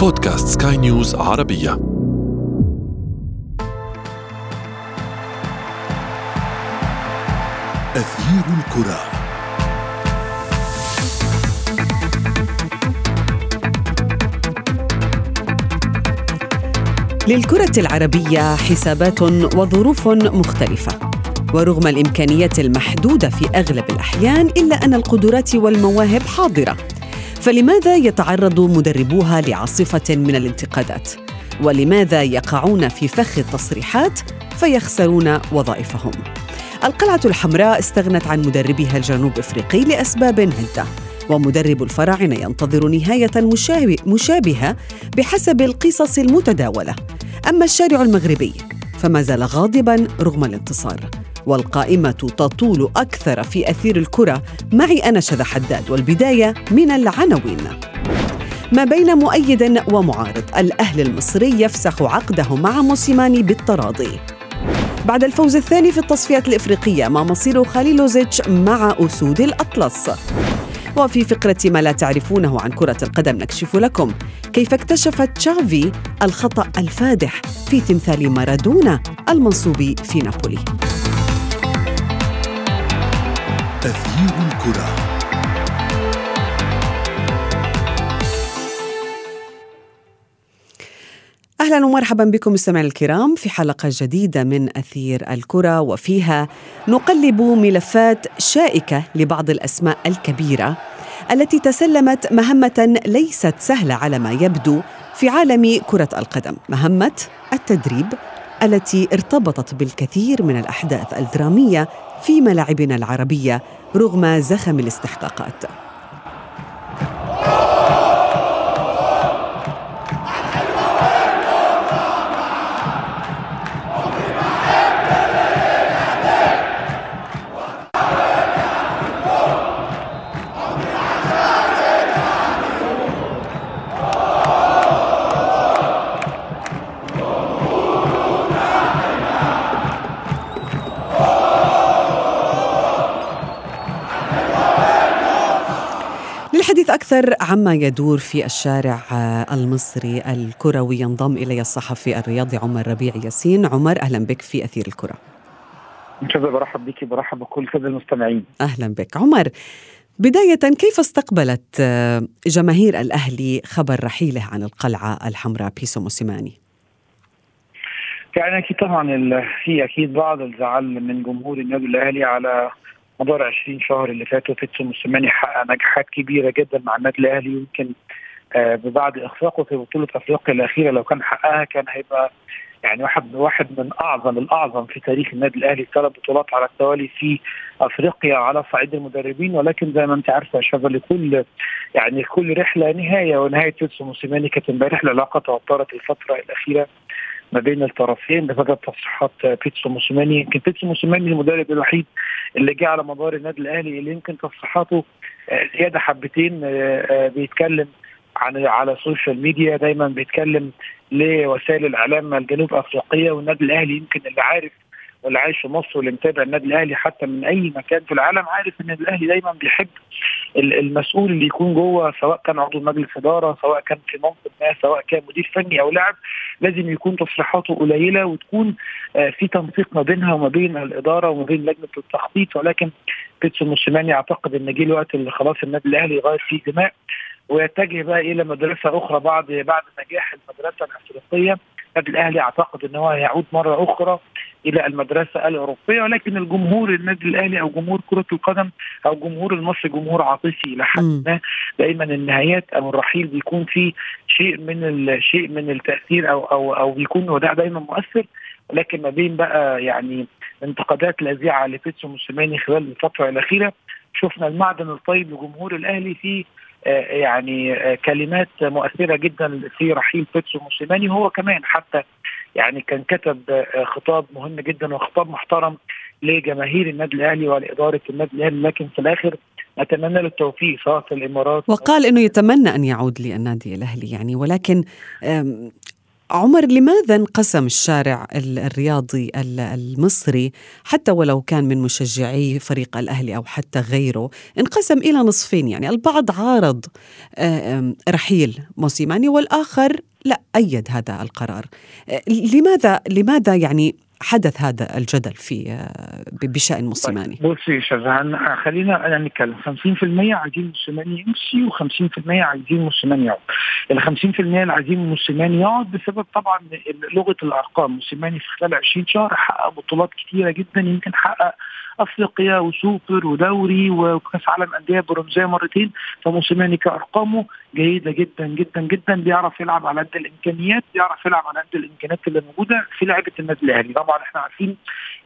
بودكاست سكاي نيوز عربية. أثير الكرة. للكرة العربية حسابات وظروف مختلفة ورغم الإمكانيات المحدودة في أغلب الأحيان إلا أن القدرات والمواهب حاضرة. فلماذا يتعرض مدربوها لعاصفة من الانتقادات؟ ولماذا يقعون في فخ التصريحات فيخسرون وظائفهم؟ القلعة الحمراء استغنت عن مدربها الجنوب إفريقي لأسباب عده ومدرب الفراعنة ينتظر نهاية مشابهة بحسب القصص المتداولة. أما الشارع المغربي فما زال غاضبا رغم الانتصار. والقائمة تطول أكثر في أثير الكرة. معي أنا شذى حداد والبداية من العناوين. ما بين مؤيد ومعارض الأهل المصري يفسخ عقده مع موسيماني بالتراضي. بعد الفوز الثاني في التصفيات الإفريقية ما مصير خليلوزيتش مع أسود الأطلس. وفي فقرة ما لا تعرفونه عن كرة القدم نكشف لكم كيف اكتشف تشافي الخطأ الفادح في تمثال مارادونا المنصوب في نابولي. الكرة. أهلا ومرحبا بكم مستمعي الكرام في حلقة جديدة من أثير الكرة وفيها نقلب ملفات شائكة لبعض الأسماء الكبيرة التي تسلمت مهمة ليست سهلة على ما يبدو في عالم كرة القدم مهمة التدريب التي ارتبطت بالكثير من الأحداث الدرامية في ملاعبنا العربية رغم زخم الاستحقاقات. أكثر عما يدور في الشارع المصري الكروي ينضم إلي الصحفي الرياضي عمر ربيع ياسين. عمر أهلا بك في أثير الكرة. شكرا برحب بك برحب بكل كل المستمعين. أهلا بك. عمر بداية كيف استقبلت جماهير الأهلي خبر رحيله عن القلعة الحمراء بيسو موسيماني؟ يعني أكيد طبعا في أكيد بعض الزعل من جمهور النادي الأهلي على مدار 20 شهر اللي فاتوا بيتسو موسيماني حقق نجاحات كبيرة جدا مع النادي الأهلي يمكن آه بعد إخفاقه في بطولة أفريقيا الأخيرة لو كان حققها كان هيبقى يعني واحد واحد من أعظم الأعظم في تاريخ النادي الأهلي ثلاث بطولات على التوالي في أفريقيا على صعيد المدربين. ولكن زي ما أنت عارفة يا شباب لكل يعني كل رحلة نهاية ونهاية بيتسو موسيماني كانت امبارح العلاقه توترت الفترة الأخيرة. ما بين الطرفين بسبب تصريحات بيتسو موسيماني. يمكن بيتسو موسيماني المدرب الوحيد اللي جه على مدار النادي الأهلي اللي يمكن تصريحاته زيادة حبتين بيتكلم عن على السوشيال ميديا دايما بيتكلم لوسائل الإعلام الجنوب أفريقية والنادي الأهلي يمكن اللي عارف واللي عايش في مصر واللي متابع النادي الأهلي حتى من أي مكان في العالم عارف إن الأهلي دايما بيحب المسؤول اللي يكون جوه سواء كان عضو مجلس إدارة سواء كان في منصب ما سواء كان مدير فني أو لاعب لازم يكون تصريحاته قليلة وتكون في تنسيق ما بينها وما بين الإدارة وما بين لجنة التخطيط. ولكن بيتسو موسيماني أعتقد إن جه الوقت اللي خلاص النادي الأهلي يغير فيه دماء ويتجه بقى إلى مدرسة أخرى بعد بعد نجاح المدرسة الأفريقية. النادي الأهلي أعتقد إن هو هيعود مرة أخرى إلى المدرسة الأوروبية ولكن الجمهور النادي الأهلي أو جمهور كرة القدم أو جمهور المصري جمهور عاطفي إلى حد ما دايما النهايات أو الرحيل بيكون فيه شيء من الشيء من التأثير أو أو أو بيكون وداع دايما مؤثر. ولكن ما بين بقى يعني انتقادات لاذعه لبيتسو موسيماني خلال الفترة الأخيرة شفنا المعدن الطيب لجمهور الأهلي في يعني كلمات مؤثرة جدا في رحيل بيتسو موسيماني. وهو كمان حتى يعني كان كتب خطاب مهم جدا وخطاب محترم لجماهير النادي الأهلي ولإدارة النادي الأهلي. لكن في الآخر نتمنى له التوفيق سواء في الإمارات. وقال إنه يتمنى أن يعود للنادي الأهلي يعني ولكن عمر لماذا انقسم الشارع الرياضي المصري حتى ولو كان من مشجعي فريق الأهلي أو حتى غيره انقسم إلى نصفين؟ يعني البعض عارض رحيل موسيماني والآخر لا أيد هذا القرار. لماذا لماذا يعني حدث هذا الجدل في آه، بشأن موسيماني؟ طيب بصي شذهان خلينا نتكلم. 50% عايزين موسيماني يمشي و50% عايزين موسيماني يقعد. ال 50% اللي عايزين موسيماني يقعد بسبب طبعا لغة الأرقام. موسيماني في خلال 20 شهر حقق بطولات كثيره جدا يمكن حقق أفريقيا وسوبر ودوري وكأس عالم أندية برونزيه مرتين. فموسيماني كأرقامه جيدة جدا جدا جدا. بيعرف يلعب على قد الإمكانيات بيعرف يلعب على قد الإمكانيات اللي موجودة في لعبة النادي الأهلي. طبعا إحنا عارفين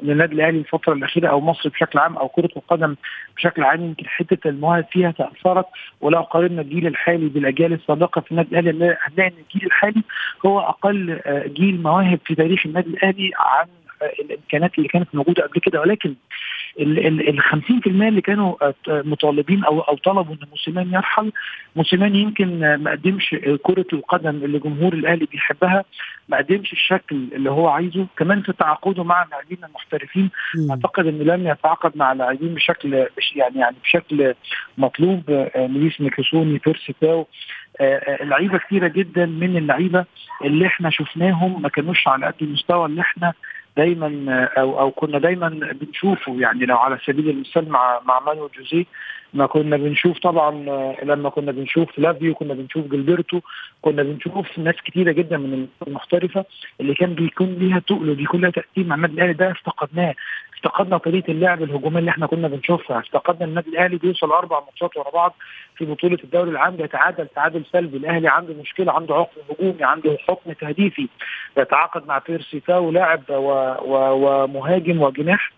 إن النادي الأهلي الفترة الأخيرة أو مصر بشكل عام أو كرة القدم بشكل عام يمكن حتة المواهب فيها تأثرت. ولو قارنا الجيل الحالي بالأجيال السابقة في النادي الأهلي. هنلاقي إن الجيل الحالي هو أقل آه، جيل مواهب في تاريخ النادي الأهلي عن الامكانيات اللي كانت موجودة قبل كده ولكن ال 50% اللي كانوا مطالبين أو أو طلبوا إن موسيماني يرحل موسيماني يمكن ما قدمش كرة القدم اللي جمهور الأهلي بيحبها ما قدمش الشكل اللي هو عايزه كمان في تعاقده مع اللاعبين المحترفين م. أعتقد انه لم يتعاقد مع اللاعبين بشكل يعني يعني بشكل مطلوب آه، لويس ميكيسوني بيرسي تاو آه، آه، لعيبة كثيره جدا من اللعيبة اللي إحنا شفناهم ما كانوش على قد المستوى اللي إحنا دايما أو أو كنا دايما بنشوفه يعني لو على سبيل المثال مع مع مانو جوزيه ما كنا بنشوف طبعا لما كنا بنشوف فلافيو كنا بنشوف جيلبرتو كنا بنشوف ناس كتيرة جدا من المحترفة اللي كان بيكون ليها تقل وبيكون لها تاثير مع النادي الأهلي. ده افتقدناه. افتقدنا طريقة اللعب الهجومية اللي إحنا كنا بنشوفها. افتقدنا النادي الأهلي بيوصل أربع ماتشات ورا بعض في بطولة الدوري العام. بيتعادل تعادل سلبي. الأهلي عنده مشكلة عنده عقم هجومي عنده حكم تهديفي. بيتعاقد مع بيرسي تاو لاعب ومهاجم وجناح.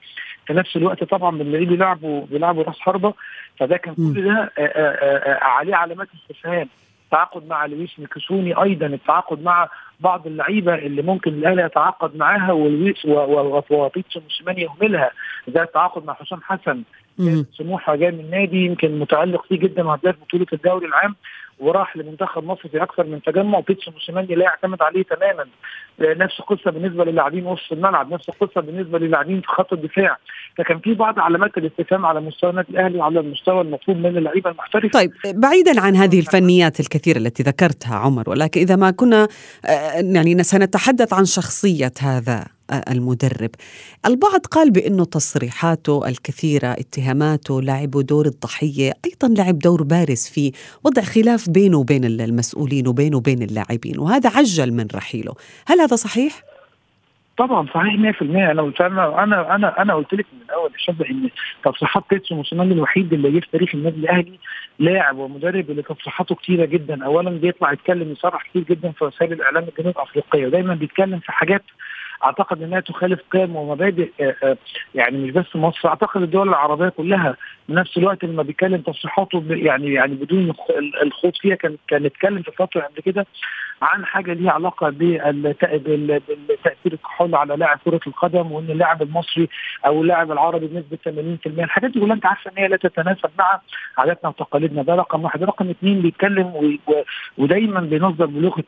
في نفس الوقت طبعا بنلاقيه بيلعبوا بيلعبوا راس حربة. فده كان كل ده آه، آه، آه، عليه علامات استفهام. التعاقد مع لويس ميكسوني أيضا التعاقد مع بعض اللعيبة اللي ممكن الاهلي يتعاقد معاها ولويس وبيتسو موسيماني يهملها. زي التعاقد مع حسام حسن. سموحة جاي من النادي يمكن متعلق فيه جدا وهداف بطولة الدوري العام وراح لمنتخب مصر في أكثر من تجمع. بيتسو موسيماني لا يعتمد عليه تماما. نفس القصة بالنسبة للاعبين وسط الملعب نفس القصة بالنسبة للاعبين في خط الدفاع. فكان في بعض علامات الاستفهام على مستوى النادي الأهلي وعلى المستوى المطلوب من اللعيبة المحترفة. طيب بعيدا عن هذه الفنيات الكثيرة التي ذكرتها عمر ولكن إذا ما كنا آه، يعني سنتحدث عن شخصية هذا المدرب. البعض قال بأنه تصريحاته الكثيرة اتهاماته لعب دور الضحية أيضا لعب دور بارز في وضع خلاف بينه وبين المسؤولين وبينه وبين اللاعبين وهذا عجل من رحيله. هل هذا صحيح؟ طبعا صحيح 100% أنا قلت أنا أنا أنا أنا قلت لك من الأول يا شبه إن تصريحات بيتسو موسيماني الوحيد اللي جه في تاريخ النادي الأهلي لاعب ومدرب اللي تصريحاته كتيرة جدا. اولا بيطلع يتكلم يصرح كتير جدا في وسائل الإعلام الجنوب افريقيه ودايما بيتكلم في حاجات أعتقد إنها تخالف قيم ومبادئ آه، آه، يعني مش بس مصر أعتقد الدول العربية كلها بنفس الوقت لما بيتكلم تصريحاته يعني يعني بدون الخوض فيها كان كان اتكلم في فترة قبل كده عن حاجة ليها علاقة بالتأثير الكحول على لاعب كرة القدم وإن اللاعب المصري أو اللاعب العربي بنسبة 80% الحاجات دي كلها أنت عارفة إن هي لا تتناسب مع عاداتنا وتقاليدنا. ده رقم واحد. رقم اثنين بيتكلم ودايما بينظر بلغة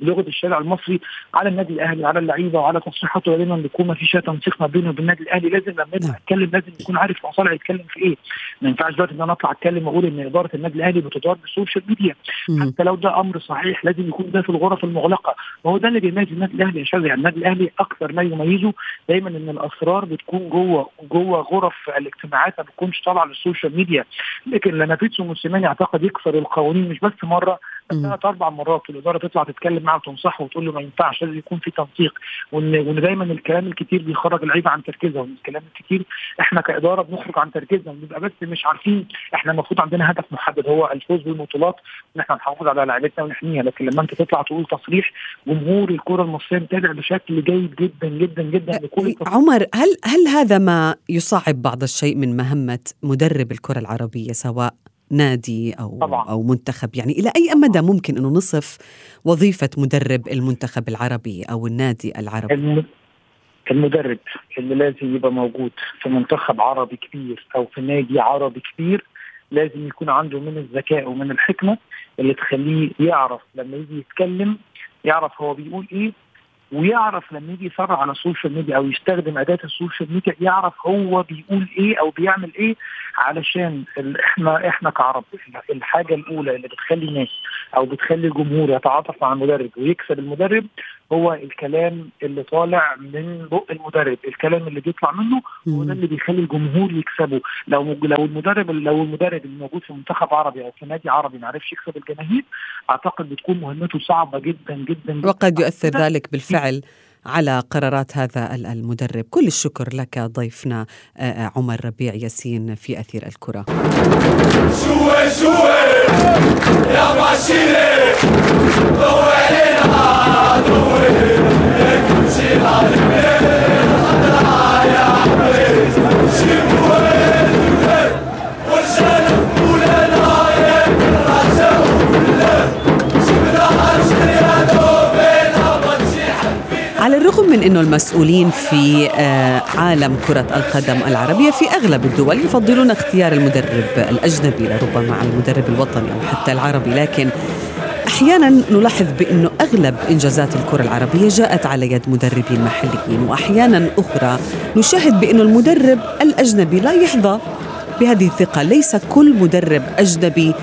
بلغة الشارع المصري على النادي الأهلي على اللعيبة وعلى تصريحاته. دايما بيكون ما فيش تنسيق ما بينه وبين النادي الأهلي. لازم لما يطلع نعم. يتكلم لازم يكون عارف مصالح يتكلم في إيه. ما ينفعش دلوقتي إن أنا أطلع أتكلم وأقول إن إدارة النادي الأهلي بتدار بالسوشيال ميديا. حتى لو ده أمر صحيح لازم يكون ده في الغرف المغلقة. وهو ده اللي بيميز النادي الأهلي يا شاذلي يعني النادي الأهلي أكثر ما يميزه دايما إن الأسرار بتكون جوه جوه غرف الاجتماعات ما بتكونش طالعة للسوشيال ميديا. لكن لما بيتسو موسيماني أعتقد يكسر القوانين مش بس مرة ثلاث أربع مرات الاداره تطلع تتكلم معه وتنصحه وتقول له ما ينفعش لازم يكون في تنسيق. وان وإن دايما الكلام الكتير بيخرج اللعيبه عن تركيزها وان الكلام الكتير إحنا كإدارة بنخرج عن تركيزنا وبنبقى بس مش عارفين إحنا المفروض عندنا هدف محدد هو الفوز بالبطولات. إن إحنا نحافظ على لعيبتنا ونحميها. لكن لما أنت تطلع تقول تصريح جمهور الكرة المصرية متابع بشكل جيد جدا جدا جدا لكل عمر هل هل هذا ما يصعب بعض الشيء من مهمة مدرب الكرة العربية سواء نادي أو طبعا. أو منتخب. يعني إلى أي مدى ممكن أنه نصف وظيفة مدرب المنتخب العربي أو النادي العربي؟ المدرب اللي لازم يبقى موجود في منتخب عربي كبير أو في نادي عربي كبير لازم يكون عنده من الذكاء ومن الحكمة اللي تخليه يعرف لما يجي يتكلم يعرف هو بيقول إيه ويعرف لما يجي يصرح على السوشيال ميديا أو يستخدم أداة السوشيال ميديا يعرف هو بيقول إيه أو بيعمل إيه علشان إحنا إحنا كعرب الحاجة الأولى اللي بتخلي الناس أو بتخلي الجمهور يتعاطف مع المدرب ويكسب المدرب هو الكلام اللي طالع من بق المدرب. الكلام اللي بيطلع منه هو ده اللي بيخلي الجمهور يكسبه. لو لو المدرب لو المدرب اللي موجود في منتخب عربي أو في نادي عربي ما عرفش يكسب الجماهير أعتقد بتكون مهمته صعبة جدا جدا, جداً. وقد يؤثر ذلك بالفعل. على قرارات هذا المدرب. كل الشكر لك ضيفنا آه، آه، عمر ربيع ياسين في أثير الكرة. شوي شوي. يا معشيري ضوي علينا ضوي كل شي يا على من أنه المسؤولين في آه، عالم كرة القدم العربية في أغلب الدول يفضلون اختيار المدرب الأجنبي لربما على المدرب الوطني أو حتى العربي. لكن أحيانا نلاحظ بإنه أغلب إنجازات الكرة العربية جاءت على يد مدربين محليين وأحيانا أخرى نشاهد بإنه المدرب الأجنبي لا يحظى بهذه الثقة. ليس كل مدرب أجنبي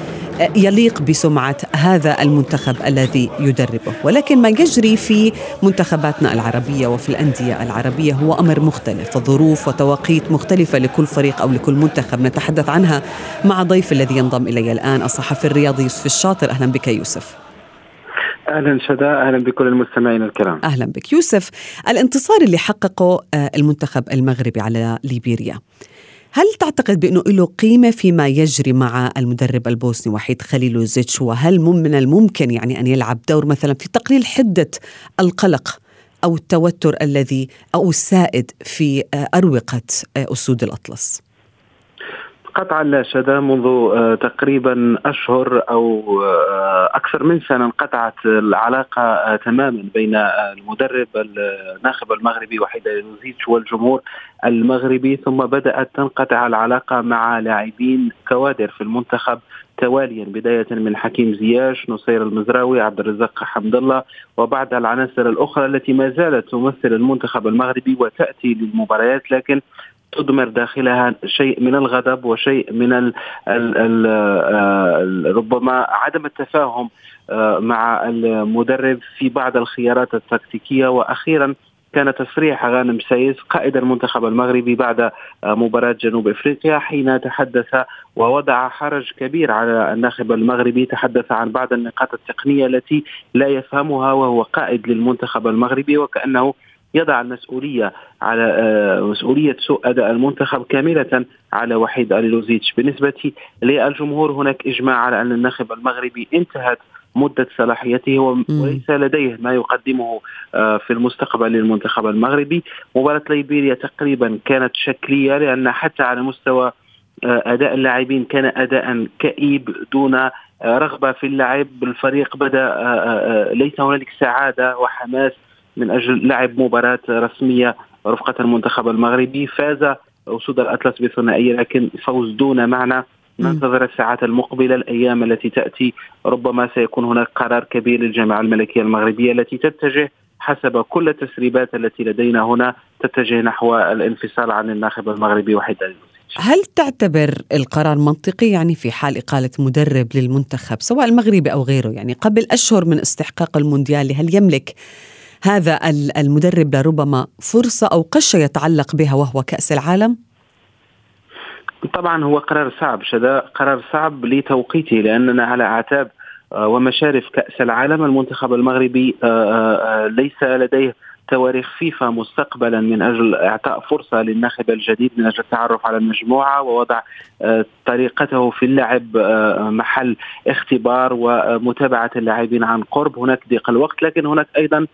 يليق بسمعة هذا المنتخب الذي يدربه، ولكن ما يجري في منتخباتنا العربية وفي الأندية العربية هو أمر مختلف، ظروف وتوقيت مختلفة لكل فريق أو لكل منتخب. نتحدث عنها مع ضيف الذي ينضم إلي الآن الصحفي الرياضي يوسف الشاطر، أهلا بك يوسف. أهلا شدا أهلا بكل المستمعين الكرام. أهلا بك. يوسف الانتصار اللي حققه آه، المنتخب المغربي على ليبيريا. هل تعتقد بأنه له قيمة فيما يجري مع المدرب البوسني وحيد خليلوزيتش وهل من الممكن يعني أن يلعب دور مثلا في تقليل حدة القلق أو التوتر الذي أو السائد في أروقة أسود الأطلس؟ قطعا لا شذا منذ آه، تقريبا أشهر أو آه، أكثر من سنة انقطعت العلاقة آه، تماما بين المدرب الناخب المغربي وحيد يوزيتش والجمهور المغربي ثم بدأت تنقطع العلاقة مع لاعبين كوادر في المنتخب تواليا بداية من حكيم زياش نصير المزراوي عبد الرزاق حمد الله وبعض العناصر الأخرى التي ما زالت تمثل المنتخب المغربي وتأتي للمباريات لكن تضمر داخلها شيء من الغضب وشيء من ال ال ال آه، ربما عدم التفاهم آه، مع المدرب في بعض الخيارات التكتيكية. وأخيرا كان تصريح غانم سايس قائد المنتخب المغربي بعد آه، مباراة جنوب إفريقيا حين تحدث ووضع حرج كبير على الناخب المغربي. تحدث عن بعض النقاط التقنية التي لا يفهمها وهو قائد للمنتخب المغربي وكأنه يضع المسؤولية على آه، مسؤولية سوء أداء المنتخب كاملة على وحيد أليلوزيتش بالنسبة للجمهور هناك إجماع على أن الناخب المغربي انتهت مدة صلاحيته وليس لديه ما يقدمه آه، في المستقبل للمنتخب المغربي. مباراة ليبيريا تقريبا كانت شكلية لأن حتى على مستوى آه، أداء اللاعبين كان أداء كئيب دون رغبة في اللعب. الفريق بدأ ليس هنالك سعادة وحماس من أجل لعب مباراة رسمية رفقة المنتخب المغربي. فاز أسود الأطلس بثنائيه لكن فوز دون معنى. ننتظر الساعات المقبلة الأيام التي تأتي. ربما سيكون هناك قرار كبير للجامعة الملكية المغربية التي تتجه حسب كل التسريبات التي لدينا هنا تتجه نحو الانفصال عن الناخب المغربي وحيد هل تعتبر القرار منطقي؟ يعني في حال إقالة مدرب للمنتخب سواء المغربي أو غيره يعني قبل أشهر من استحقاق المونديال هل يملك هذا المدرب لربما فرصة أو قشة يتعلق بها وهو كأس العالم؟ طبعا هو قرار صعب شذا قرار صعب لتوقيته لأننا على أعتاب آه، ومشارف كأس العالم المنتخب المغربي آه، آه، ليس لديه تواريخ فيفا مستقبلا من أجل إعطاء فرصة للناخب الجديد من أجل التعرف على المجموعة ووضع طريقته في اللعب محل اختبار ومتابعة اللاعبين عن قرب هناك ضيق الوقت لكن هناك أيضا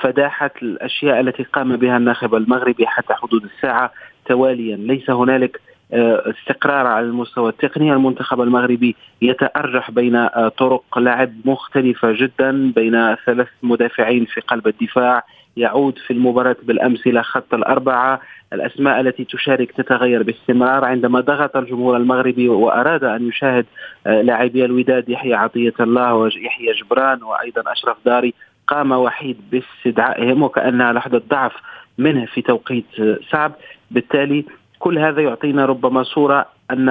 فداحة الأشياء التي قام بها الناخب المغربي حتى حدود الساعة تواليا. ليس هنالك آه، استقرار على المستوى التقني. المنتخب المغربي يتأرجح بين آه، طرق لعب مختلفة جدا بين ثلاث مدافعين في قلب الدفاع. يعود في المباراة بالأمس إلى خط الأربعة. الأسماء التي تشارك تتغير باستمرار. عندما ضغط الجمهور المغربي وأراد أن يشاهد آه، لاعبي الوداد يحيى عطية الله ويحيى جبران وأيضا أشرف داري قام وحيد باستدعائهم وكانها لحظه ضعف منه في توقيت صعب بالتالي كل هذا يعطينا ربما صورة أن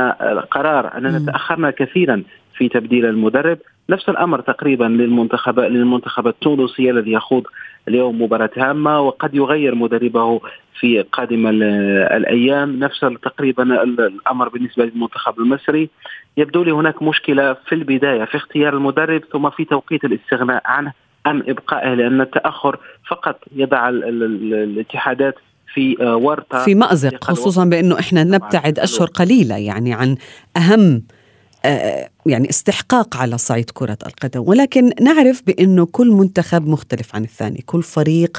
قرار أننا تأخرنا كثيرا في تبديل المدرب. نفس الأمر تقريبا للمنتخب للمنتخب التونسي الذي يخوض اليوم مباراة هامة وقد يغير مدربه في قادم الأيام. نفس تقريبا الأمر بالنسبة للمنتخب المصري. يبدو لي هناك مشكلة في البداية في اختيار المدرب ثم في توقيت الاستغناء عنه. أم ابقائه لأن التأخر فقط يضع الاتحادات في ورطة. في مأزق خصوصا بأنه إحنا نبتعد أشهر قليلة يعني عن أهم آه، يعني استحقاق على صعيد كرة القدم. ولكن نعرف بأنه كل منتخب مختلف عن الثاني كل فريق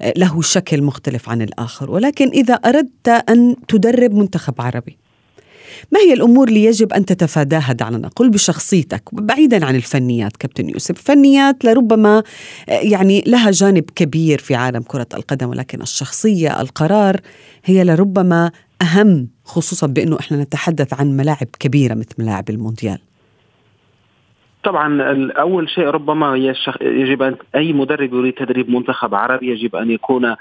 آه، له شكل مختلف عن الآخر. ولكن إذا أردت أن تدرب منتخب عربي ما هي الأمور اللي يجب أن تتفاداها؟ دعنا نقول بشخصيتك بعيدا عن الفنيات كابتن يوسف. فنيات لربما آه، يعني لها جانب كبير في عالم كرة القدم ولكن الشخصية القرار هي لربما أهم خصوصا بأنه إحنا نتحدث عن ملاعب كبيرة مثل ملاعب المونديال. طبعا اول شيء ربما يجب أن أي مدرب يريد تدريب منتخب عربي يجب أن يكون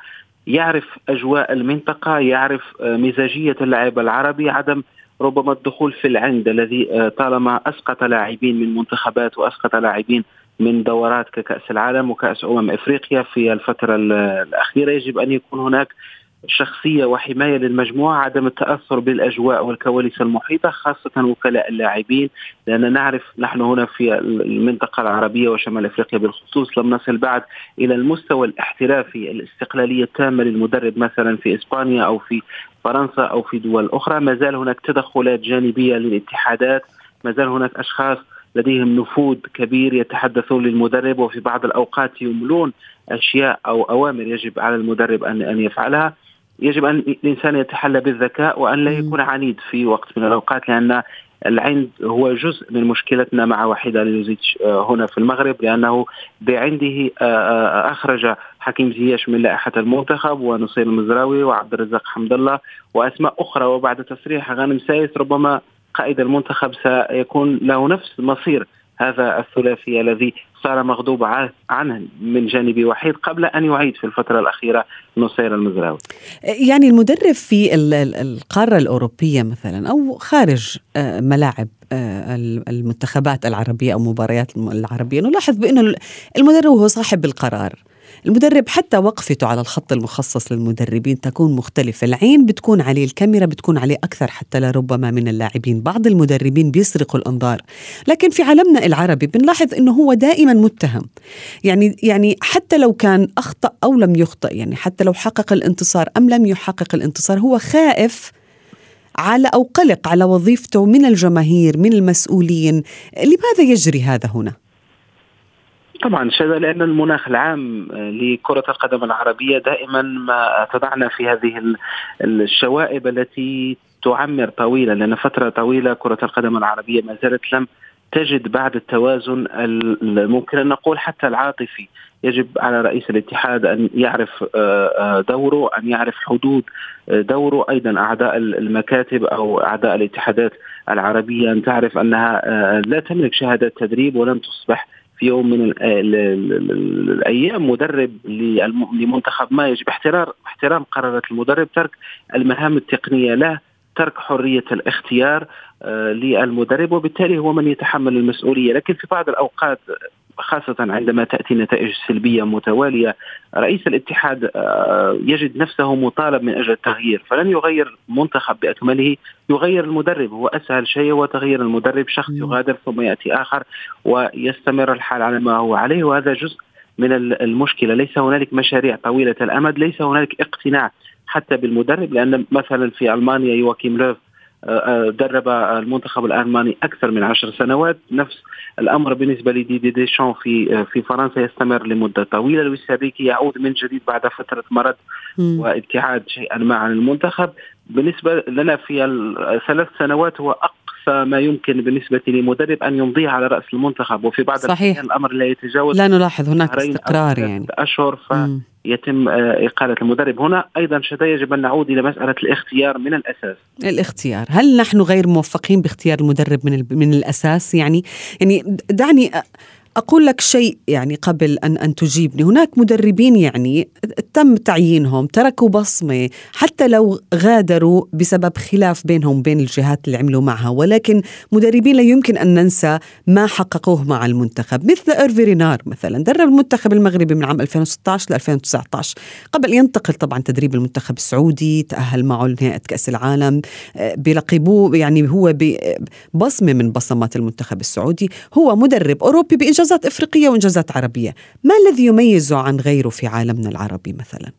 يعرف أجواء المنطقة يعرف آه، مزاجية اللاعب العربي عدم ربما الدخول في العند الذي آه، طالما أسقط لاعبين من منتخبات وأسقط لاعبين من دورات ككأس العالم وكأس أمم إفريقيا في الفترة الأخيرة يجب أن يكون هناك شخصية وحماية للمجموعة عدم التأثر بالأجواء والكواليس المحيطة خاصة وكلاء اللاعبين لأن نعرف نحن هنا في المنطقة العربية وشمال أفريقيا بالخصوص لم نصل بعد إلى المستوى الاحترافي الاستقلالية التامة للمدرب مثلا في إسبانيا أو في فرنسا أو في دول أخرى. ما زال هناك تدخلات جانبية للاتحادات ما زال هناك أشخاص لديهم نفوذ كبير يتحدثون للمدرب وفي بعض الأوقات يملون أشياء أو أوامر يجب على المدرب أن أن يفعلها. يجب أن الإنسان يتحلى بالذكاء وأن لا يكون عنيد في وقت من الأوقات لأن العند هو جزء من مشكلتنا مع وحيد حاليلوزيتش آه، هنا في المغرب لأنه بعنده آه، آه، أخرج حكيم زياش من لائحة المنتخب ونصير المزراوي وعبد الرزاق حمد الله وأسماء أخرى. وبعد تصريح غانم سايس ربما قائد المنتخب سيكون له نفس مصير هذا الثلاثي الذي صار مغضوب عنه من جانب وحيد قبل أن يعيد في الفترة الأخيرة نصير المزراوي. يعني المدرب في القارة الأوروبية مثلا أو خارج آه، ملاعب آه، المنتخبات العربية أو مباريات العربية نلاحظ بانه المدرب هو صاحب القرار. المدرب حتى وقفته على الخط المخصص للمدربين تكون مختلفة. العين بتكون عليه الكاميرا بتكون عليه أكثر حتى لربما من اللاعبين. بعض المدربين بيسرقوا الأنظار. لكن في عالمنا العربي بنلاحظ أنه هو دائما متهم. يعني يعني حتى لو كان أخطأ أو لم يخطئ يعني حتى لو حقق الانتصار أم لم يحقق الانتصار هو خائف على أو قلق على وظيفته من الجماهير من المسؤولين. لماذا يجري هذا هنا؟ طبعا شذا لأن المناخ العام آه، لكرة القدم العربية دائما ما تضعنا في هذه الشوائب التي تعمر طويلا لأن فترة طويلة كرة القدم العربية ما زالت لم تجد بعد التوازن ممكن أن نقول حتى العاطفي. يجب على رئيس الاتحاد أن يعرف آه، آه، دوره أن يعرف حدود دوره أيضا أعضاء المكاتب أو أعضاء الاتحادات العربية أن تعرف أنها لا تملك شهاده تدريب ولن تصبح في يوم من الأيام مدرب لمنتخب ما يجب احترام احترام قرارات المدرب ترك المهام التقنية له ترك حرية الاختيار آه، للمدرب وبالتالي هو من يتحمل المسؤولية. لكن في بعض الأوقات خاصة عندما تأتي نتائج سلبية متوالية رئيس الاتحاد آه، يجد نفسه مطالب من أجل التغيير فلن يغير منتخب بأكمله يغير المدرب هو أسهل شيء هو تغيير المدرب شخص يغادر ثم يأتي آخر ويستمر الحال على ما هو عليه وهذا جزء من المشكلة. ليس هنالك مشاريع طويلة الأمد ليس هنالك اقتناع حتى بالمدرب لأن مثلا في ألمانيا يواكيم لوف درب المنتخب الألماني أكثر من عشر سنوات. نفس الأمر بالنسبة لدي دي ديشان في في فرنسا يستمر لمدة طويلة. لويس سابيكي يعود من جديد بعد فترة مرض وابتعاد شيئا ما عن المنتخب. بالنسبة لنا في الثلاث سنوات هو اقصى ما يمكن بالنسبة لمدرب أن يمضيه على رأس المنتخب وفي بعض صحيح. الأمر لا يتجاوز لا نلاحظ هناك استقرار يعني. أشهر ف مم. يتم آه، إقالة المدرب. هنا أيضا شتى يجب أن نعود إلى مسألة الاختيار من الأساس. الاختيار. هل نحن غير موفقين باختيار المدرب من, من الأساس؟ يعني يعني دعني أقول لك شيء يعني قبل أن أن تجيبني. هناك مدربين يعني تم تعيينهم تركوا بصمة حتى لو غادروا بسبب خلاف بينهم وبين الجهات اللي عملوا معها. ولكن مدربين لا يمكن أن ننسى ما حققوه مع المنتخب. مثل إيرفي رينار مثلا درب المنتخب المغربي من عام 2016 ل 2019 قبل ينتقل طبعا تدريب المنتخب السعودي تأهل معه لنهائي كأس العالم آه، بلقبوه يعني هو بصمة من بصمات المنتخب السعودي. هو مدرب أوروبي بإنجازات إفريقية وإنجازات عربية. ما الذي يميزه عن غيره في عالمنا العربي مثلا؟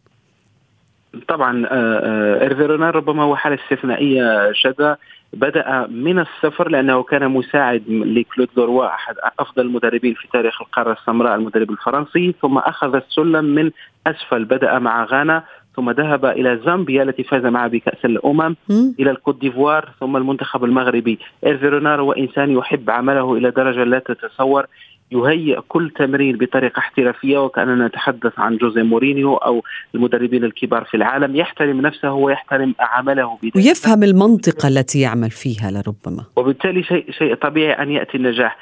طبعا آه، آه، ربما هو حالة استثنائية شذا. بدأ من الصفر لأنه كان مساعد لكلود لوروا أحد أفضل المدربين في تاريخ القارة السمراء المدرب الفرنسي. ثم أخذ السلم من أسفل بدأ مع غانا. ثم ذهب إلى زامبيا التي فاز معها بكأس الأمم م? إلى الكوت ديفوار. ثم المنتخب المغربي. ايرفي رونار هو إنسان يحب عمله إلى درجة لا تتصور. يهيئ كل تمرين بطريقة احترافية وكأننا نتحدث عن جوزي مورينيو أو المدربين الكبار في العالم. يحترم نفسه ويحترم عمله ويفهم المنطقة التي يعمل فيها لربما. وبالتالي شيء شيء طبيعي أن يأتي النجاح.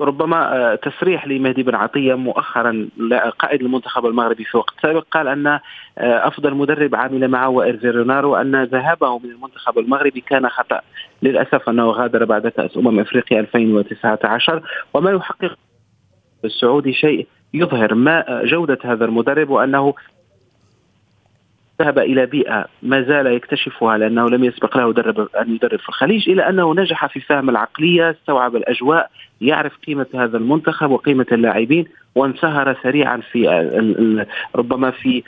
ربما آه، تصريح لمهدي بن عطية مؤخرا قائد المنتخب المغربي في وقت سابق قال أن آه، أفضل مدرب عمل معه هو ايرفي رونارو ان ذهابه من المنتخب المغربي كان خطأ. للأسف أنه غادر بعد كأس أمم إفريقيا 2019 وما يحقق السعودي شيء يظهر ما جودة هذا المدرب وأنه ذهب إلى بيئة ما زال يكتشفها لأنه لم يسبق له درب أن يدرب في الخليج إلى أنه نجح في فهم العقلية، استوعب الأجواء، يعرف قيمة هذا المنتخب وقيمة اللاعبين وانسهر سريعا في ربما في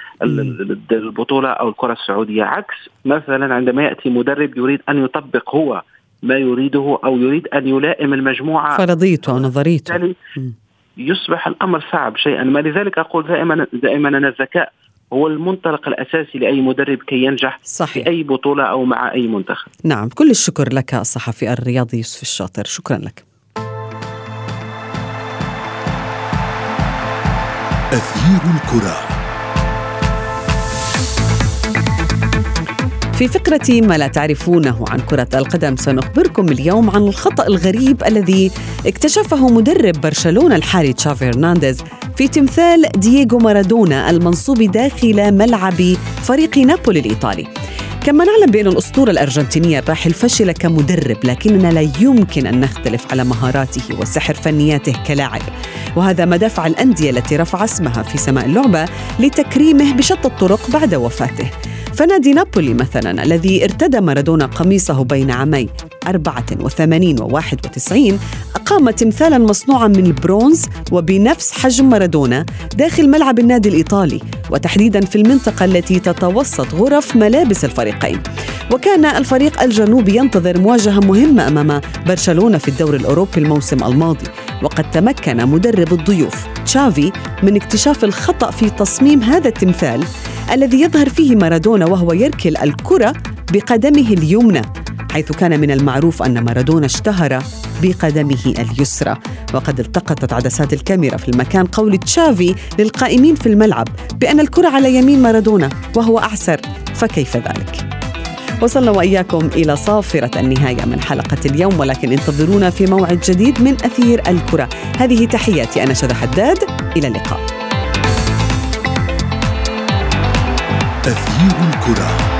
البطولة أو الكرة السعودية. عكس مثلا عندما يأتي مدرب يريد أن يطبق هو ما يريده أو يريد أن يلائم المجموعة فرضيته ونظريته يصبح الأمر صعب شيئا. ما لذلك أقول دائما دائما أن الذكاء هو المنطلق الأساسي لأي مدرب كي ينجح صحيح. في أي بطولة أو مع أي منتخب. نعم، كل الشكر لك الصحفي الرياضي يوسف الشاطر، شكرا لك. أثير الكرة في فقرة ما لا تعرفونه عن كرة القدم سنخبركم اليوم عن الخطأ الغريب الذي اكتشفه مدرب برشلونة الحالي تشافي هرنانديز في تمثال دييغو مارادونا المنصوب داخل ملعب فريق نابولي الإيطالي. كما نعلم بأن الأسطورة الأرجنتينية الراحل فشل كمدرب لكننا لا يمكن أن نختلف على مهاراته وسحر فنياته كلاعب. وهذا ما دفع الأندية التي رفع اسمها في سماء اللعبة لتكريمه بشتى الطرق بعد وفاته. فنادي نابولي مثلا الذي ارتدى مارادونا قميصه بين عامي 84 و 91 أقام تمثالا مصنوعا من البرونز وبنفس حجم مارادونا داخل ملعب النادي الإيطالي وتحديدا في المنطقة التي تتوسط غرف ملابس الفريقين. وكان الفريق الجنوبي ينتظر مواجهة مهمة أمام برشلونة في الدور الأوروبي الموسم الماضي وقد تمكن مدرب الضيوف تشافي من اكتشاف الخطأ في تصميم هذا التمثال. الذي يظهر فيه مارادونا وهو يركل الكرة بقدمه اليمنى حيث كان من المعروف أن مارادونا اشتهر بقدمه اليسرى. وقد التقطت عدسات الكاميرا في المكان قول تشافي للقائمين في الملعب بأن الكرة على يمين مارادونا وهو أعسر فكيف ذلك؟ وصلنا وإياكم إلى صافرة النهاية من حلقة اليوم ولكن انتظرونا في موعد جديد من أثير الكرة. هذه تحياتي أنا شذى حداد. إلى اللقاء. أثير الكرة.